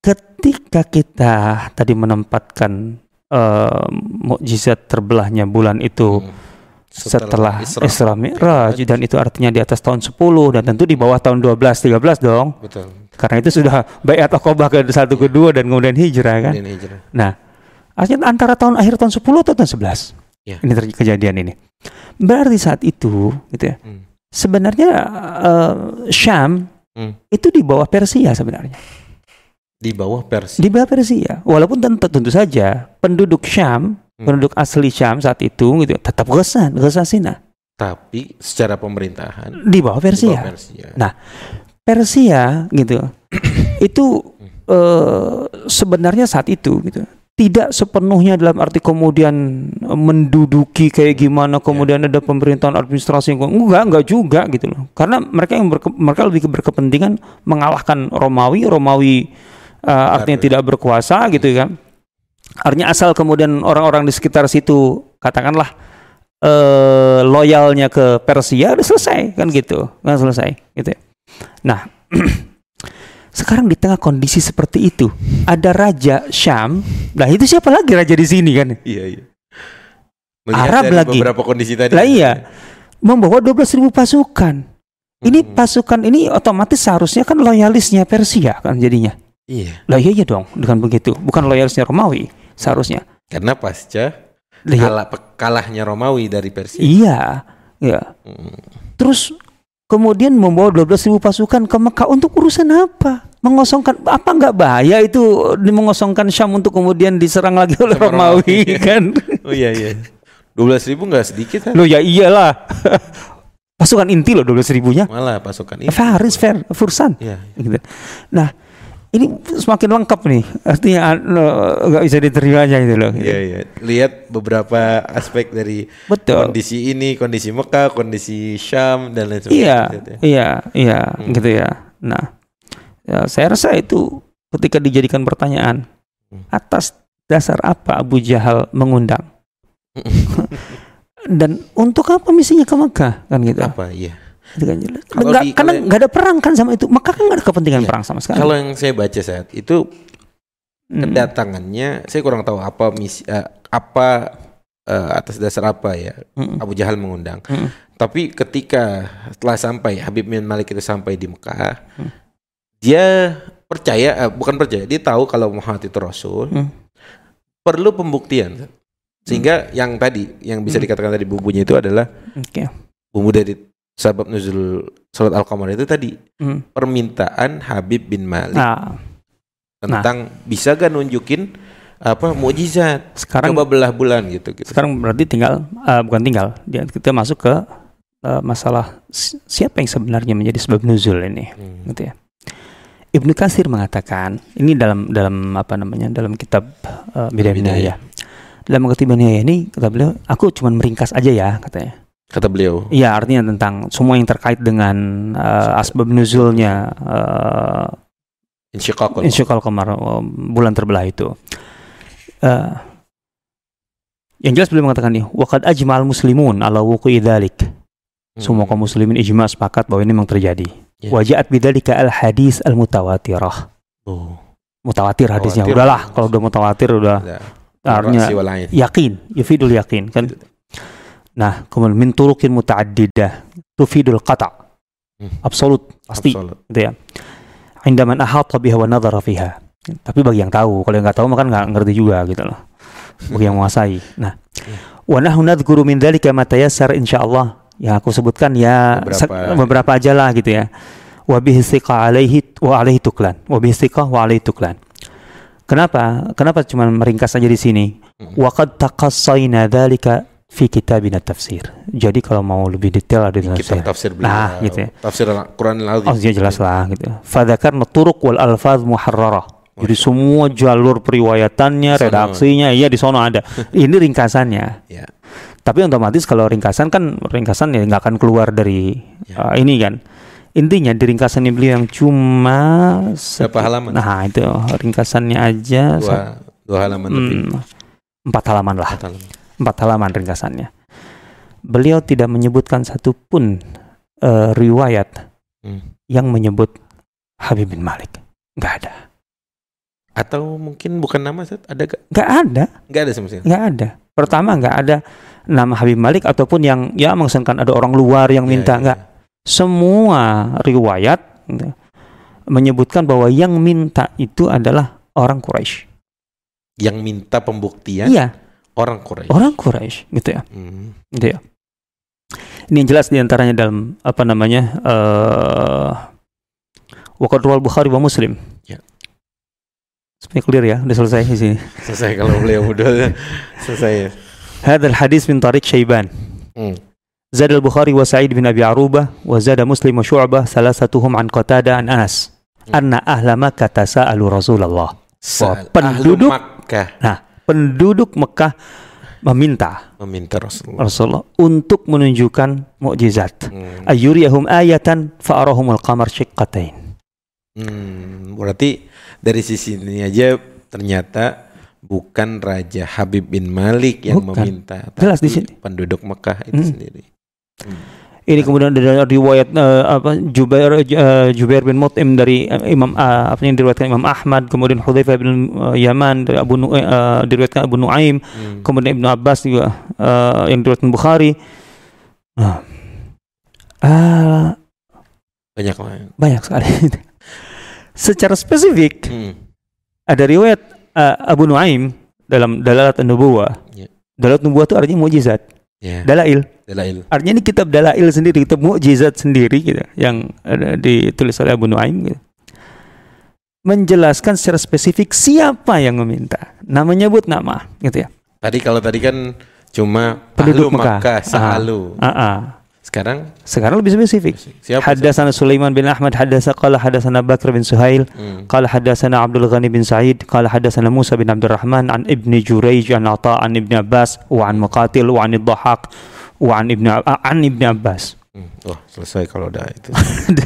ketika kita tadi menempatkan eh, mukjizat terbelahnya bulan itu Hmm. setelah, Isra. Isra Mi'raj dan itu artinya di atas tahun 10 dan tentu di bawah tahun 12 13 dong. Betul. Karena itu sudah Baiat Aqabah ke satu kedua dan kemudian hijrah kan. Kemudian hijrah. Nah, artinya antara tahun akhir tahun 10 atau tahun 11. Ya. Ini terjadi kejadian ini. Berarti saat itu gitu ya. Hmm. Sebenarnya eh, Syam Hmm. itu di bawah Persia sebenarnya. Di bawah Persia. Di bawah Persia. Walaupun tentu, tentu saja penduduk Syam, Hmm. penduduk asli Syam saat itu gitu tetap Ghassan, Ghassasina Tapi secara pemerintahan di bawah di Persia. bawah Persia. Nah, Persia gitu. itu eh, sebenarnya saat itu gitu tidak sepenuhnya dalam arti kemudian menduduki kayak gimana kemudian ada pemerintahan administrasi yang enggak enggak juga gitu loh karena mereka yang berke- mereka lebih berkepentingan mengalahkan Romawi Romawi eh, artinya Baru. tidak berkuasa gitu kan artinya asal kemudian orang-orang di sekitar situ katakanlah eh loyalnya ke Persia udah selesai kan gitu kan selesai gitu ya. nah sekarang di tengah kondisi seperti itu ada raja Syam nah itu siapa lagi raja di sini kan Iya, iya. Arab dari lagi. beberapa kondisi tadi. Lah iya. membawa 12.000 pasukan ini Mm-mm. pasukan ini otomatis seharusnya kan loyalisnya Persia kan jadinya Iya. lah iya iya dong dengan begitu bukan loyalisnya Romawi seharusnya Karena pasca Lah, iya. kalah, kalahnya Romawi dari Persia. iya ya Mm. Terus kemudian membawa 12.000 pasukan ke Mekah untuk urusan apa? Mengosongkan apa nggak bahaya itu mengosongkan Syam untuk kemudian diserang lagi oleh Sama Romawi Romawi. kan? Oh iya iya. 12 ribu nggak sedikit kan? Loh ya iyalah. pasukan inti loh 12 ribunya. Malah pasukan ini. Faris, Fer, Fursan. Iya. Gitu. Nah, ini semakin lengkap nih. Artinya eh, nggak bisa diterimanya gitu loh. Iya iya. Lihat beberapa aspek dari Betul. kondisi ini, kondisi Mekah, kondisi Syam dan lain Iya, sebagainya. iya, iya, Hmm. gitu ya. Nah, ya, saya rasa itu ketika dijadikan pertanyaan Hmm. atas dasar apa Abu Jahal mengundang dan untuk apa misinya ke Mekah kan gitu. Apa iya? Itu kan jelas. Kalau Nggak- di- karena nggak ada perang kan sama itu. Mekah kan nggak ada kepentingan Iya. perang sama sekali. Kalau yang saya baca saat itu Hmm. kedatangannya, saya kurang tahu apa misi eh, apa eh, atas dasar apa ya Mm-mm. Abu Jahal mengundang. Mm-mm. Tapi ketika setelah sampai Habib bin Malik itu sampai di Mekah, Hmm. dia percaya eh, bukan percaya, dia tahu kalau Muhammad itu Rasul. Hmm. Perlu pembuktian. Sehingga yang tadi yang bisa Hmm. dikatakan tadi bumbunya itu adalah Oke. bumbu dari sabab nuzul surat Al-Qamar itu tadi Hmm. permintaan Habib bin Malik Nah, tentang bisa gak nunjukin apa mukjizat sekarang coba belah bulan gitu gitu sekarang berarti tinggal eh, bukan tinggal dia kita masuk ke eh, masalah si- siapa yang sebenarnya menjadi sebab nuzul ini Hmm. gitu ya. Ibnu Katsir mengatakan ini dalam dalam apa namanya dalam kitab uh, Bidayah Bidayah. Bidayah dalam ketiban ini kata beliau aku cuma meringkas aja ya katanya Kata beliau. Iya artinya tentang semua yang terkait dengan uh, asbab nuzulnya uh, Insyiqaqul. Insyikal kamar uh, bulan terbelah itu. Uh, yang jelas beliau mengatakan nih, waqad ajma'al muslimun ala wuqu'i dzalik. Hmm. Semua kaum muslimin ijma sepakat bahwa ini memang terjadi. Ya. Waja'at bidzalika al hadis al mutawatirah. Oh. Mutawatir hadisnya. Mutawatir. Udahlah, kalau udah mutawatir udah Ada. artinya yakin, yufidul yakin kan. Nah, kemudian min turuqin mutaaddidah tufidul qata. Hmm. Absolut, pasti Absolut. gitu ya. Indaman ahata biha wa nadhara fiha. Tapi bagi yang tahu, kalau yang nggak tahu maka nggak ngerti juga gitu loh. Bagi yang menguasai. Nah, wa nahnu nadhkuru min dzalika ma tayassar insyaallah. Yang aku sebutkan ya Beberapa. beberapa aja lah gitu ya. Wa bihi alaihi wa alaihi tuklan. Wa bihi wa alaihi tuklan. Kenapa? Kenapa cuma meringkas aja di sini? Hmm. Wa qad taqassayna dzalika fi kitabina tafsir. Jadi kalau mau lebih detail ada di Kitab tafsir. beliau. Nah, gitu ya. Tafsir Al-Quran al Oh iya jelas lah gitu. Fadzakarna turuq wal alfaz muharrarah. Jadi semua jalur periwayatannya, redaksinya, iya di sono ada. Ini ringkasannya. Ya. Tapi otomatis kalau ringkasan kan ringkasan ya nggak akan keluar dari Ya. uh, ini kan. Intinya di ringkasan ini beliau yang cuma Berapa halaman? Nah itu ringkasannya aja Dua, dua halaman lebih. hmm, empat halaman lah, Empat halaman. Empat halaman ringkasannya. Beliau tidak menyebutkan satupun uh, riwayat Hmm. yang menyebut Habib bin Malik. Nggak ada. Atau mungkin bukan nama Ustaz? Ada gak? Nggak ada. Gak ada sama sekali. Nggak ada. Pertama nggak ada nama Habib Malik ataupun yang ya mengesankan ada orang luar yang Ya, minta ya, nggak. ya. Semua riwayat menyebutkan bahwa yang minta itu adalah orang Quraisy. Yang minta pembuktian Iya, orang Quraisy. orang Quraisy gitu ya. Hmm. Gitu ya. Ini yang jelas diantaranya dalam apa namanya eh Waqad rawal Bukhari wa Muslim. Ya. Supaya clear ya, udah selesai di sini. Selesai kalau beliau udah selesai. هذا الحديث من طريق شيبان Hmm. زاد البخاري وسعيد بن أبي عروبة وزاد مسلم وشعبة ثلاثتهم عن قتادة عن أنس أن أهل مكة تساءلوا رسول الله Sa'al penduduk- ahlu Makkah penduduk Mekah meminta meminta Rasulullah. Rasulullah untuk menunjukkan mukjizat Hmm. ayuriyahum ayatan fa'arahumul qamar syiqqatain Hmm, berarti dari sisi ini aja ternyata bukan Raja Habib bin Malik yang Bukan. meminta, Jelas di tapi sini. penduduk Mekah itu Hmm. sendiri. Hmm. Ini kemudian ada riwayat eh, apa Jubair eh, Jubair bin Mut'im dari eh, Imam eh, apa yang diriwayatkan Imam Ahmad kemudian Hudzaifah bin eh, Yaman dari Abu Nu, eh, diriwayatkan Abu Nuaim Hmm. kemudian Ibnu Abbas juga eh, yang diriwayatkan Bukhari. Ah, Banyak lah. banyak sekali. Secara spesifik Hmm. ada riwayat eh, Abu Nuaim dalam Dalalat An-Nubuwah. Ya. Dalalat Nubuwah itu artinya mujizat, Ya, dalail. dalail. Artinya ini kitab dalail sendiri, kitab mukjizat sendiri gitu yang ada ditulis oleh Abu Nuaim gitu. Menjelaskan secara spesifik siapa yang meminta. Nama nyebut nama gitu ya. Tadi kalau tadi kan cuma Penduduk ahlu Mekah. Makkah, Ah. sa'alu. Sekarang sekarang lebih spesifik. Siapa? Hadasana Sulaiman bin Ahmad hadasa qala hadasana Bakr bin Suhail hmm. hadasana Abdul Ghani bin Sa'id qala hadasana Musa bin Abdurrahman an Ibni Jurayj an Ata an Ibni Abbas wa an Muqatil wa an Dhahaq wa an Ibni an Ibni Abbas. Hmm. Oh, selesai kalau udah itu.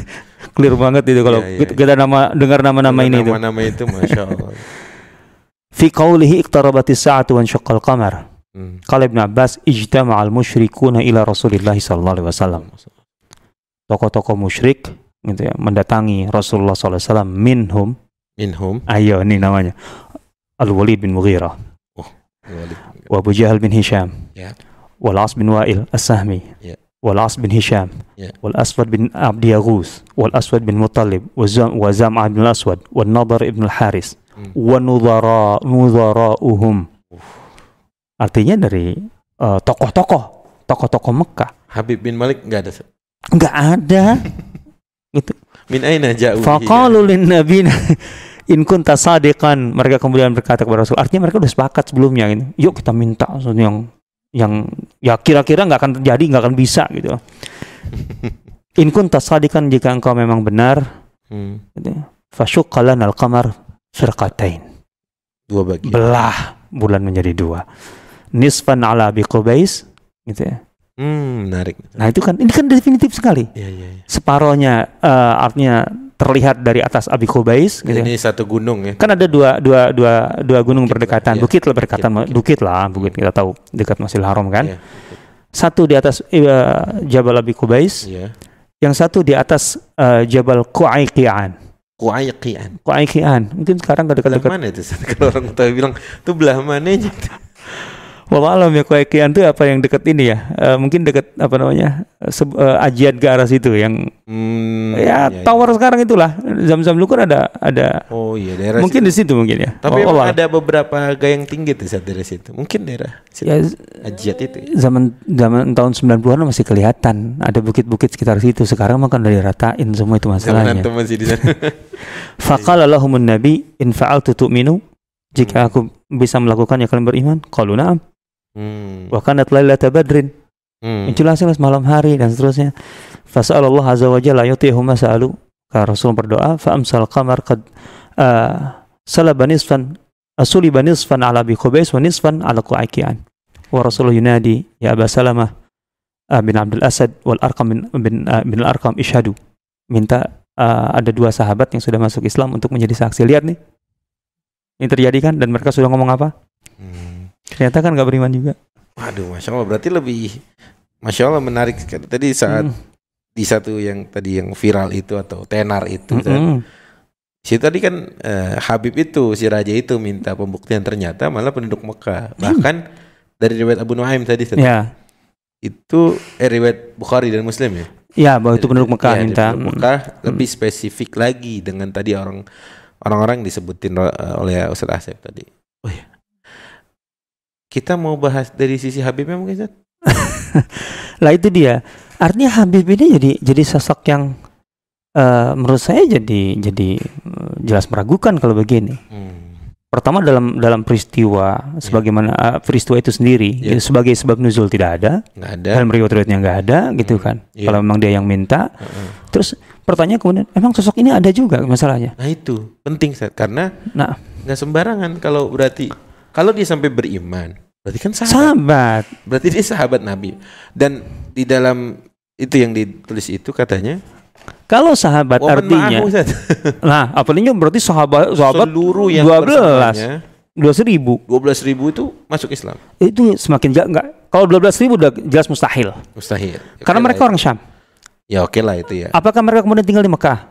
Clear banget itu kalau ya, ya, kita iya. nama dengar nama-nama ini nama -nama itu. Nama-nama itu masya Allah. Fi qawlihi iqtarabatis sa'atu wa syaqqa qamar. Hmm. Kalau Ibn Abbas, ijtama'al musyrikuna ila Rasulullah sallallahu alaihi wasallam. Tokoh-tokoh musyrik gitu ya, mendatangi Rasulullah sallallahu alaihi wasallam minhum minhum. Ayo ini namanya. Al-Walid bin Mughirah. Oh, Walid. Wa Abu Jahal bin Hisham. Ya. Yeah. Wal As bin Wa'il As-Sahmi. Ya. Yeah. Wal As bin Hisham. Ya. Yeah. Wal Aswad bin Abdi Yaghus. Wal Aswad bin Muttalib. Wa Zam'a wa Zam bin Al-Aswad. Wal Nadar ibn Al-Haris. Hmm. Wa nudhara nudhara'uhum artinya dari eh, tokoh-tokoh tokoh-tokoh Mekah Habib bin Malik nggak ada. nggak ada Min aina ja'u? Faqalu lin nabi in kunta sadiqan mereka kemudian berkata kepada Rasul artinya mereka udah sepakat sebelumnya gitu. yuk kita minta yang yang ya kira-kira nggak akan terjadi nggak akan bisa gitu in kunta sadiqan jika engkau memang benar Hmm. gitu. lana al-qamar firqatain Dua bagian. belah bulan menjadi dua nisfan ala Abi Qubais gitu ya. Hmm, menarik. Nah, itu kan ini kan definitif sekali. Iya, iya. iya. Separohnya eh, artinya terlihat dari atas Abi Qubais gitu ya. Ini satu gunung ya. Kan ada dua dua dua dua gunung berdekatan. iya. Bukit lah berdekatan Bukit, bukit, lah, bukit kita tahu dekat Masjidil Haram kan. Iya. Satu di atas eh, Jabal Abi Qubais, Iya. yang satu di atas eh, Jabal Qu'aiqian. Kuayqian. Qu'aiqian. Mungkin sekarang Belah dekat-dekat. mana itu? Kalau orang tua bilang itu belah mananya? Alam ya Qu'aiqian itu apa yang dekat ini ya? Eh, mungkin dekat apa namanya? Seb- eh, Ajiat ke arah situ yang Hmm, ya iya, iya. tower sekarang itulah. Zam-zam dulu kan ada ada Oh iya daerah mungkin situ. di situ mungkin ya. Tapi Oh, ada beberapa gayang tinggi tuh saat dari situ. Mungkin daerah situ. ya Ajiat itu. ya. zaman zaman tahun 90-an masih kelihatan ada bukit-bukit sekitar situ. Sekarang mah kan udah diratain semua itu Zaman masalahnya. masih di sana. Faqala lahumun nabi in fa'altu tu'minu jika aku bisa melakukannya kalian beriman qalu na'am hmm. kanat lailata badrin. Hmm. jelas jelas malam hari dan seterusnya. Fasallallahu azza wa jalla yutihum ma sa'alu. Ka Rasul berdoa fa amsal qamar qad uh, salaba nisfan asuliba nisfan ala bi khubais wa nisfan ala qu'aikian. Wa Rasulullah yunadi ya Aba Salamah uh, bin Abdul Asad wal Arqam bin bin, uh, bin al Arqam ishadu. Minta uh, ada dua sahabat yang sudah masuk Islam untuk menjadi saksi. Lihat nih ini terjadi kan? Dan mereka sudah ngomong apa? Hmm. Ternyata kan nggak beriman juga Waduh, masya Allah berarti lebih, masya Allah menarik sekali. Tadi saat Mm. di satu yang tadi yang viral itu atau tenar itu, kan. Mm-mm. si tadi kan eh, Habib itu si raja itu minta pembuktian ternyata malah penduduk Mekah. Bahkan dari riwayat Abu Nuaim tadi Ustaz, ya itu eh, riwayat Bukhari dan Muslim ya. ya bahwa itu penduduk Mekah di minta penduduk Mekah lebih spesifik lagi dengan tadi orang orang-orang yang disebutin eh, oleh Ustaz Asep tadi. Oh ya. Kita mau bahas dari sisi Habibnya mungkin Ustaz? Lah itu dia. Artinya Habib ini jadi jadi sosok yang eh, menurut saya jadi jadi eh, jelas meragukan kalau begini. Hmm. Pertama dalam dalam peristiwa sebagaimana eh, peristiwa itu sendiri Iya. ya, sebagai sebab nuzul tidak ada, Nggak ada. dalam riwayat-riwayatnya nggak ada gitu Hmm, kan. iya. Kalau memang dia yang minta, Heeh. terus pertanyaan kemudian emang sosok ini ada juga masalahnya. Nah itu penting Ustaz karena Nah, nggak sembarangan kalau berarti kalau dia sampai beriman berarti kan sahabat. sahabat. Berarti dia sahabat Nabi. Dan di dalam itu yang ditulis itu katanya Kalau sahabat Waman artinya, Ustaz. nah apalagi berarti sahabat sahabat seluruh yang 12. bersamanya dua seribu 12 ribu itu masuk Islam. itu semakin jelas nggak kalau 12 ribu udah jelas mustahil Mustahil. karena Oke mereka orang Syam. Ya oke lah itu ya. apakah mereka kemudian tinggal di Mekah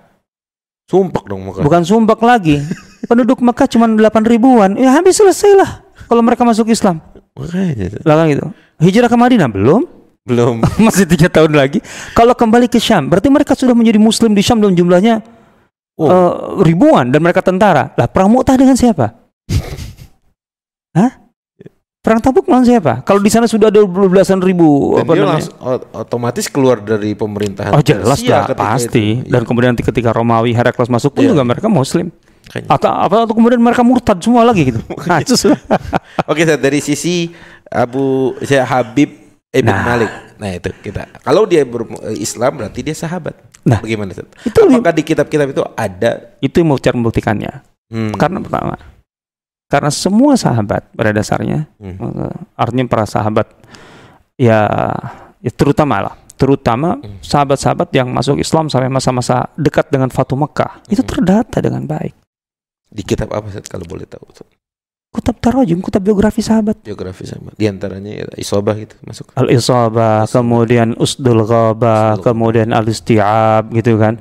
Sumpah dong muka. bukan sumbak lagi penduduk Mekah cuma 8 ribuan ya habis selesai lah kalau mereka masuk Islam Makanya lah gitu hijrah ke Madinah belum belum. masih tiga tahun lagi kalau kembali ke Syam berarti mereka sudah menjadi Muslim di Syam dalam jumlahnya Oh. eh, ribuan dan mereka tentara lah perang Mu'tah dengan siapa Hah? Perang Tabuk melawan siapa? Kalau di sana sudah ada belasan ribu Dan apa dia namanya? ot- otomatis keluar dari pemerintahan. Oh jelas ketika pasti. itu. Dan kemudian nanti ketika Romawi Herakles masuk pun Iya. juga mereka Muslim. Atau apa atau kemudian mereka murtad semua lagi gitu. Nah, itu sudah. Oke, Ustaz, dari sisi Abu saya Habib Ibn Nah. Malik. Nah, itu kita. Kalau dia ber- Islam berarti dia sahabat. Nah. bagaimana Ustaz? Itu Apakah di kitab-kitab itu ada itu yang mau cara membuktikannya. hmm, Karena pertama, karena semua sahabat pada dasarnya, hmm, eh, artinya para sahabat ya, ya terutama lah, terutama Hmm. sahabat-sahabat yang masuk Islam sampai masa-masa dekat dengan Fatu Mekah itu Hmm. terdata dengan baik. Di kitab apa Ustaz kalau boleh tahu? Ustaz? Kutab tarajum, kutab biografi sahabat. Biografi sama. Di antaranya ya, Isobah gitu masuk. Al-Isabah, Isabah. kemudian Usdul Ghabah, kemudian Al-Isti'ab gitu kan.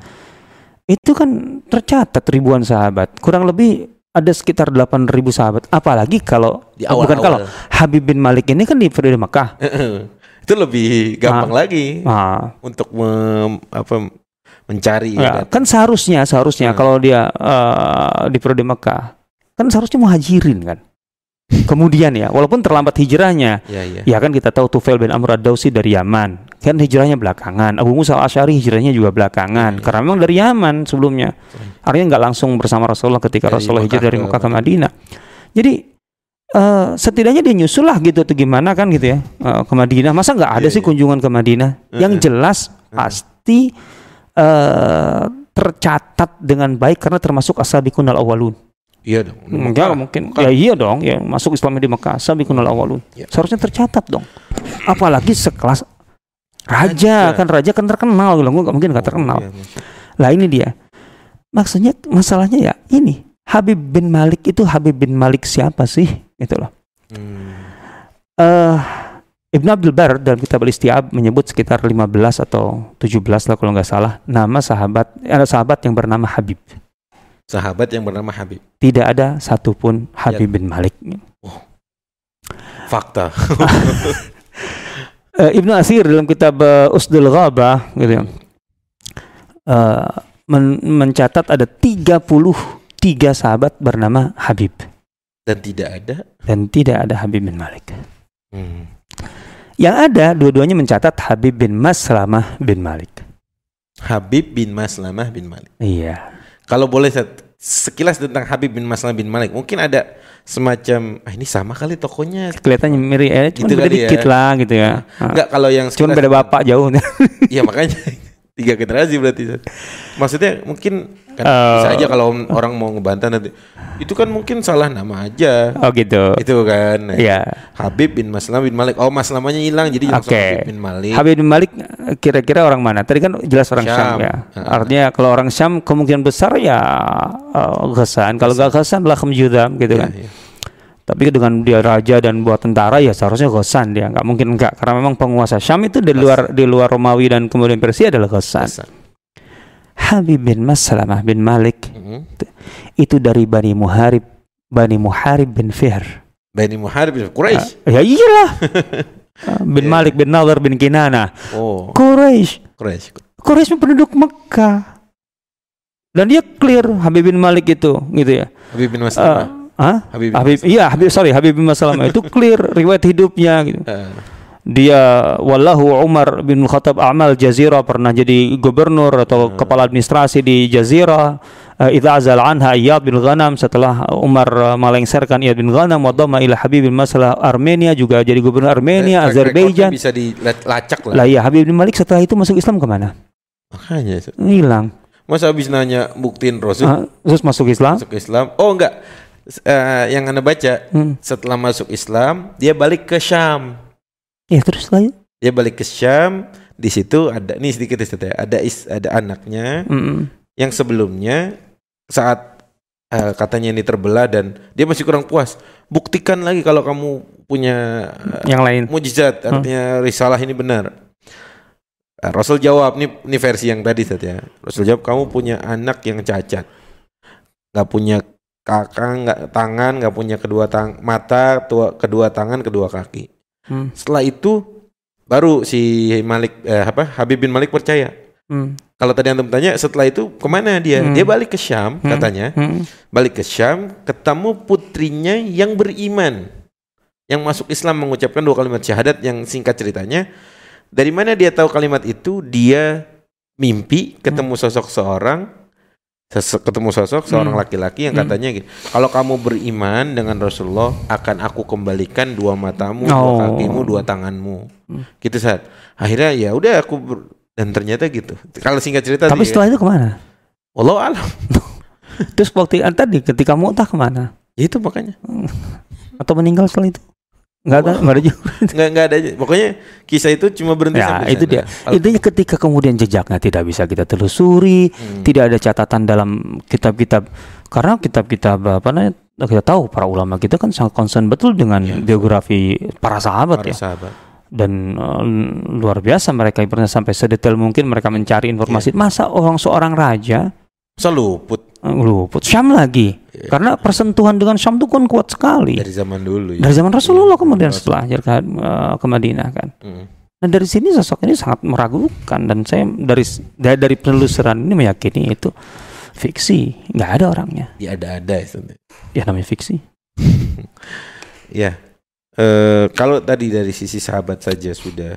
Itu kan tercatat ribuan sahabat. Kurang lebih ada sekitar 8000 sahabat. Apalagi kalau Di oh, bukan kalau. Habib bin Malik ini kan di periode Mekah. itu lebih gampang lagi Nah, untuk mem- apa mencari ya, data. kan seharusnya seharusnya Hmm. kalau dia eh, di periode Mekah kan seharusnya muhajirin kan. Kemudian ya, walaupun terlambat hijrahnya, Ya, ya. Ya kan kita tahu Tufail bin Amr ad-Dausi dari Yaman. Kan hijrahnya belakangan. Abu Musa al-Asy'ari hijrahnya juga belakangan. Iya. Karena memang dari Yaman sebelumnya. Artinya nggak langsung bersama Rasulullah ketika Dari Rasulullah hijrah dari Mekah ke Madinah. Jadi eh, setidaknya dia nyusul lah gitu atau gimana kan gitu ya eh, ke Madinah. Masa nggak ada Iya, sih iya. kunjungan ke Madinah? Yang Heeh. jelas pasti eh, tercatat dengan baik karena termasuk asabiqun al-awwalun. Iya dong. Enggak mungkin. Ya iya dong, ya masuk Islamnya di Mekah, sabiqunal awalun. Ya. Seharusnya tercatat dong. Apalagi sekelas Raja. raja, kan raja kan terkenal gitu. Nggak mungkin nggak terkenal. Iya, Masya Lah ini dia. Maksudnya masalahnya ya ini. Habib bin Malik itu Habib bin Malik siapa sih? Gitu loh. Hmm. eh Ibn Abdul Bar dalam kitab Al-Istiab menyebut sekitar 15 atau 17 lah kalau nggak salah nama sahabat ada sahabat yang bernama Habib. Sahabat yang bernama Habib. Tidak ada satupun Habib bin Malik. Fakta. Eh, Ibnu Asir dalam kitab eh, Usdul Ghabah gitu ya. eh, men- mencatat ada 33 sahabat bernama Habib Dan tidak ada. dan tidak ada Habib bin Malik. Hmm. Yang ada dua-duanya mencatat Habib bin Maslamah bin Malik. Habib bin Maslamah bin Malik. Iya. Kalau boleh sekilas tentang Habib bin Maslamah bin Malik, mungkin ada semacam ah ini sama kali tokonya. Kelihatannya mirip ya, cuma Gitu beda kali ya. dikit lah gitu ya. Enggak kalau yang sekilas- beda bapak jauh. Iya makanya tiga generasi berarti. Maksudnya mungkin kan Oh. bisa aja kalau orang mau ngebantah nanti. Itu kan mungkin salah nama aja. oh gitu. Itu kan. Nah, Iya. Habib bin Maslamah bin Malik. Oh, Maslamahnya hilang jadi langsung Oke. Habib bin Malik. Habib bin Malik eh, kira-kira orang mana? Tadi kan jelas orang Syam, Syam. ya. Artinya kalau orang Syam kemungkinan besar ya uh, Ghassan. Kalau gak Ghassan lah Judam gitu Iya, kan. iya. Tapi dengan dia raja dan buat tentara ya seharusnya Ghassan dia. Nggak mungkin enggak karena memang penguasa Syam itu di luar di luar Romawi dan kemudian Persia adalah Ghassan. Hasan. Habib bin Maslamah bin Malik Mhm. itu dari Bani Muharib Bani Muharib bin Fihr. Bani Muharib bin Quraisy. Ya iyalah. Ah, bin Iya. Malik bin Nadhr bin Kinana. Oh, Quraisy. Quraisy. Quraisy penduduk Mekah. Dan dia clear Habib bin Malik itu gitu ya. Habib bin Maslamah. Hah? Habib Habib iya Habib sorry Habib bin Maslamah itu clear riwayat hidupnya gitu. Eh, Dia wallahu Umar bin Khattab Amal Jazirah pernah jadi gubernur atau Hmm. kepala administrasi di Jazirah. Eh, Idza azal anha Iyad bin Ghanam setelah Umar eh, melengsarkan Iyad bin Ghanam wa dhamma ila Habib bin Masalah Armenia juga jadi gubernur Armenia, Azerbaijan. bisa dilacak lah. Lah ya Habib bin Malik setelah itu masuk Islam ke mana? Makanya. Hilang. Masa habis nanya buktiin Rasul Ah, terus masuk Islam? masuk Islam? Oh enggak. Eh, yang Anda baca Hmm. setelah masuk Islam, dia balik ke Syam. Ya terus ya. Dia balik ke Syam, di situ ada nih sedikit Ustaz ya, ada is, ada anaknya Mm-mm. yang sebelumnya saat eh, katanya ini terbelah dan dia masih kurang puas. Buktikan lagi kalau kamu punya eh, Yang lain. mujizat, artinya risalah ini benar. Rasul jawab, ini, ini versi yang tadi Ustaz ya. Rasul jawab, kamu punya anak yang cacat. Gak punya kakak, nggak tangan, nggak punya kedua tang mata, tua, kedua tangan, kedua kaki. Hmm. Setelah itu baru si Malik eh, apa Habib bin Malik percaya. Hmm. Kalau tadi antum tanya setelah itu ke mana dia? Hmm. Dia balik ke Syam Hmm. katanya. Hmm. Balik ke Syam ketemu putrinya yang beriman. Yang masuk Islam mengucapkan dua kalimat syahadat yang singkat ceritanya. Dari mana dia tahu kalimat itu? Dia mimpi ketemu sosok seorang ketemu sosok seorang Hmm. laki-laki yang Hmm. katanya gitu. Kalau kamu beriman dengan Rasulullah akan aku kembalikan dua matamu, dua Oh. kakimu, dua tanganmu. Hmm. Gitu saat. Akhirnya ya udah aku ber- dan ternyata gitu. Kalau singkat cerita Tapi dia- setelah itu ke mana? Wallahu alam. Terus waktu ah, tadi ketika mu'tah ke mana? Ya itu makanya. Atau meninggal setelah itu? Enggak ada, enggak ada juga. nggak nggak ada. Pokoknya kisah itu cuma berhenti Ya, sampai itu sana. dia. Intinya ketika kemudian jejaknya tidak bisa kita telusuri, Hmm. tidak ada catatan dalam kitab-kitab karena kitab-kitab apa namanya kita tahu para ulama kita kan sangat concern betul dengan Ya. biografi para sahabat para ya sahabat. dan eh, luar biasa mereka pernah sampai sedetail mungkin mereka mencari informasi Ya. masa orang seorang raja Masa luput eh, luput Syam lagi Ya. karena persentuhan dengan Syam itu kan kuat sekali dari zaman dulu ya. dari zaman Rasulullah kemudian Rasul. setelah ke, eh, ke Madinah kan Hmm. Nah dari sini sosok ini sangat meragukan dan saya dari dari, dari penelusuran ini meyakini itu fiksi, nggak ada orangnya. Ya ada-ada ya. Ustaz. Ya namanya fiksi. Ya. Eh, kalau tadi dari sisi sahabat saja sudah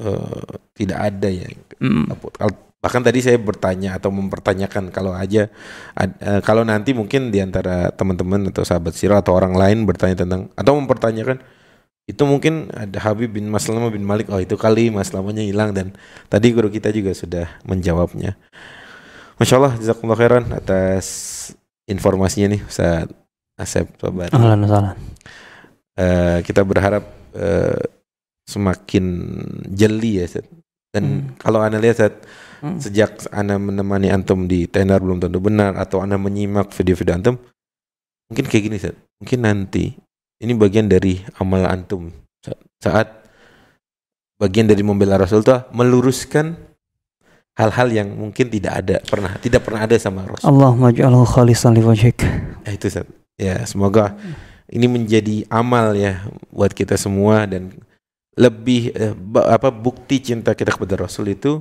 eh, tidak ada ya. Mm. Bahkan tadi saya bertanya atau mempertanyakan kalau aja ad- eh, kalau nanti mungkin di antara teman-teman atau sahabat sirah atau orang lain bertanya tentang atau mempertanyakan itu mungkin ada Habib bin Maslamah bin Malik oh itu kali Maslamahnya hilang dan tadi guru kita juga sudah menjawabnya Masya Allah jazakumullah khairan atas informasinya nih Ustaz Asep. Ahlan salah. Eh, kita berharap eh, semakin jeli ya Ustaz. Dan Hmm. kalau Anda lihat Ustaz, Hmm. sejak Anda menemani antum di tenar belum tentu benar atau Anda menyimak video-video antum mungkin kayak gini Ustaz. Mungkin nanti ini bagian dari amal antum Sa- saat bagian dari membela Rasul itu meluruskan hal-hal yang mungkin tidak ada pernah tidak pernah ada sama Rasul. Allahumma ij'alhu khalisan liwajhik. Ya itu Ustaz. Ya, semoga ini menjadi amal ya buat kita semua dan lebih eh, apa bukti cinta kita kepada Rasul itu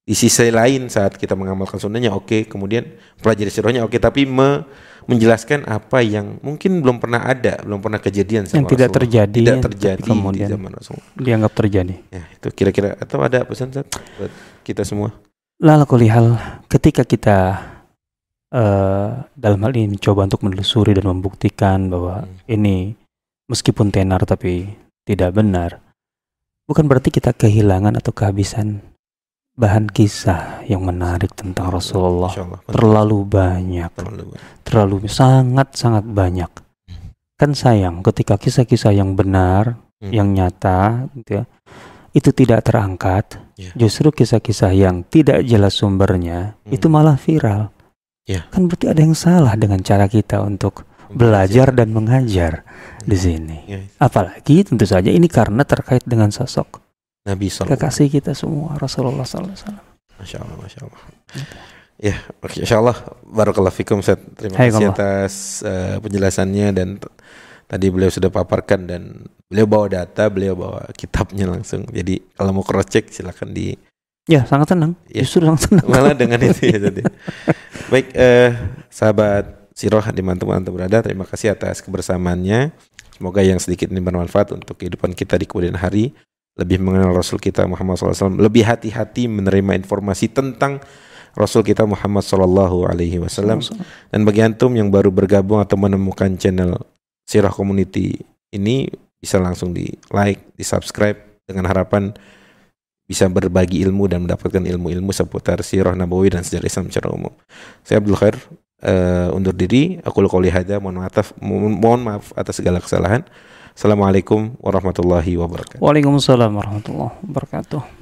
di sisi lain saat kita mengamalkan sunnahnya oke, kemudian pelajari sirahnya oke, tapi me- menjelaskan apa yang mungkin belum pernah ada, belum pernah kejadian sama Yang tidak Rasulullah. terjadi, tidak terjadi kemudian di zaman Rasul. dianggap terjadi. Ya, itu kira-kira atau ada pesan Ustaz, buat kita semua? Lalu kulihal ketika kita eh dalam hal ini mencoba untuk menelusuri dan membuktikan bahwa Hmm. ini meskipun tenar tapi tidak benar, bukan berarti kita kehilangan atau kehabisan bahan kisah yang menarik tentang Rasulullah. Insya Allah. Terlalu banyak, Terlalu sangat sangat banyak. Kan sayang ketika kisah-kisah yang benar, Hmm. yang nyata, gitu ya, itu tidak terangkat. Ya. Justru kisah-kisah yang tidak jelas sumbernya Hmm. itu malah viral. Ya. Kan berarti ada yang salah dengan cara kita untuk belajar dan mengajar di sini. Ya, Apalagi tentu saja ini karena terkait dengan sosok Nabi Sallallahu kekasih kita semua Rasulullah sallallahu alaihi wasallam. Masya Allah, Masya Allah. Ya, oke, Insya Allah. Barakallah fikum, Ustaz. Terima Hai, kasih Allah. atas eh, penjelasannya dan tadi beliau sudah paparkan dan beliau bawa data, beliau bawa kitabnya langsung. Jadi kalau mau cross check silakan di Ya, sangat senang. Ya. Justru sangat senang. malah dengan itu ya tadi. Baik, eh, sahabat Siroh di mantu antum berada, terima kasih atas kebersamaannya. Semoga yang sedikit ini bermanfaat untuk kehidupan kita di kemudian hari. Lebih mengenal Rasul kita Muhammad SAW, lebih hati-hati menerima informasi tentang Rasul kita Muhammad Sallallahu Alaihi Wasallam. Dan bagi antum yang baru bergabung atau menemukan channel Sirah Community ini bisa langsung di like, di subscribe dengan harapan bisa berbagi ilmu dan mendapatkan ilmu-ilmu seputar sirah nabawi dan sejarah Islam secara umum. Saya Abdul Khair eh, undur diri. Aku qouli hada mohon maaf mohon maaf atas segala kesalahan. Assalamualaikum warahmatullahi wabarakatuh. Waalaikumsalam warahmatullahi wabarakatuh.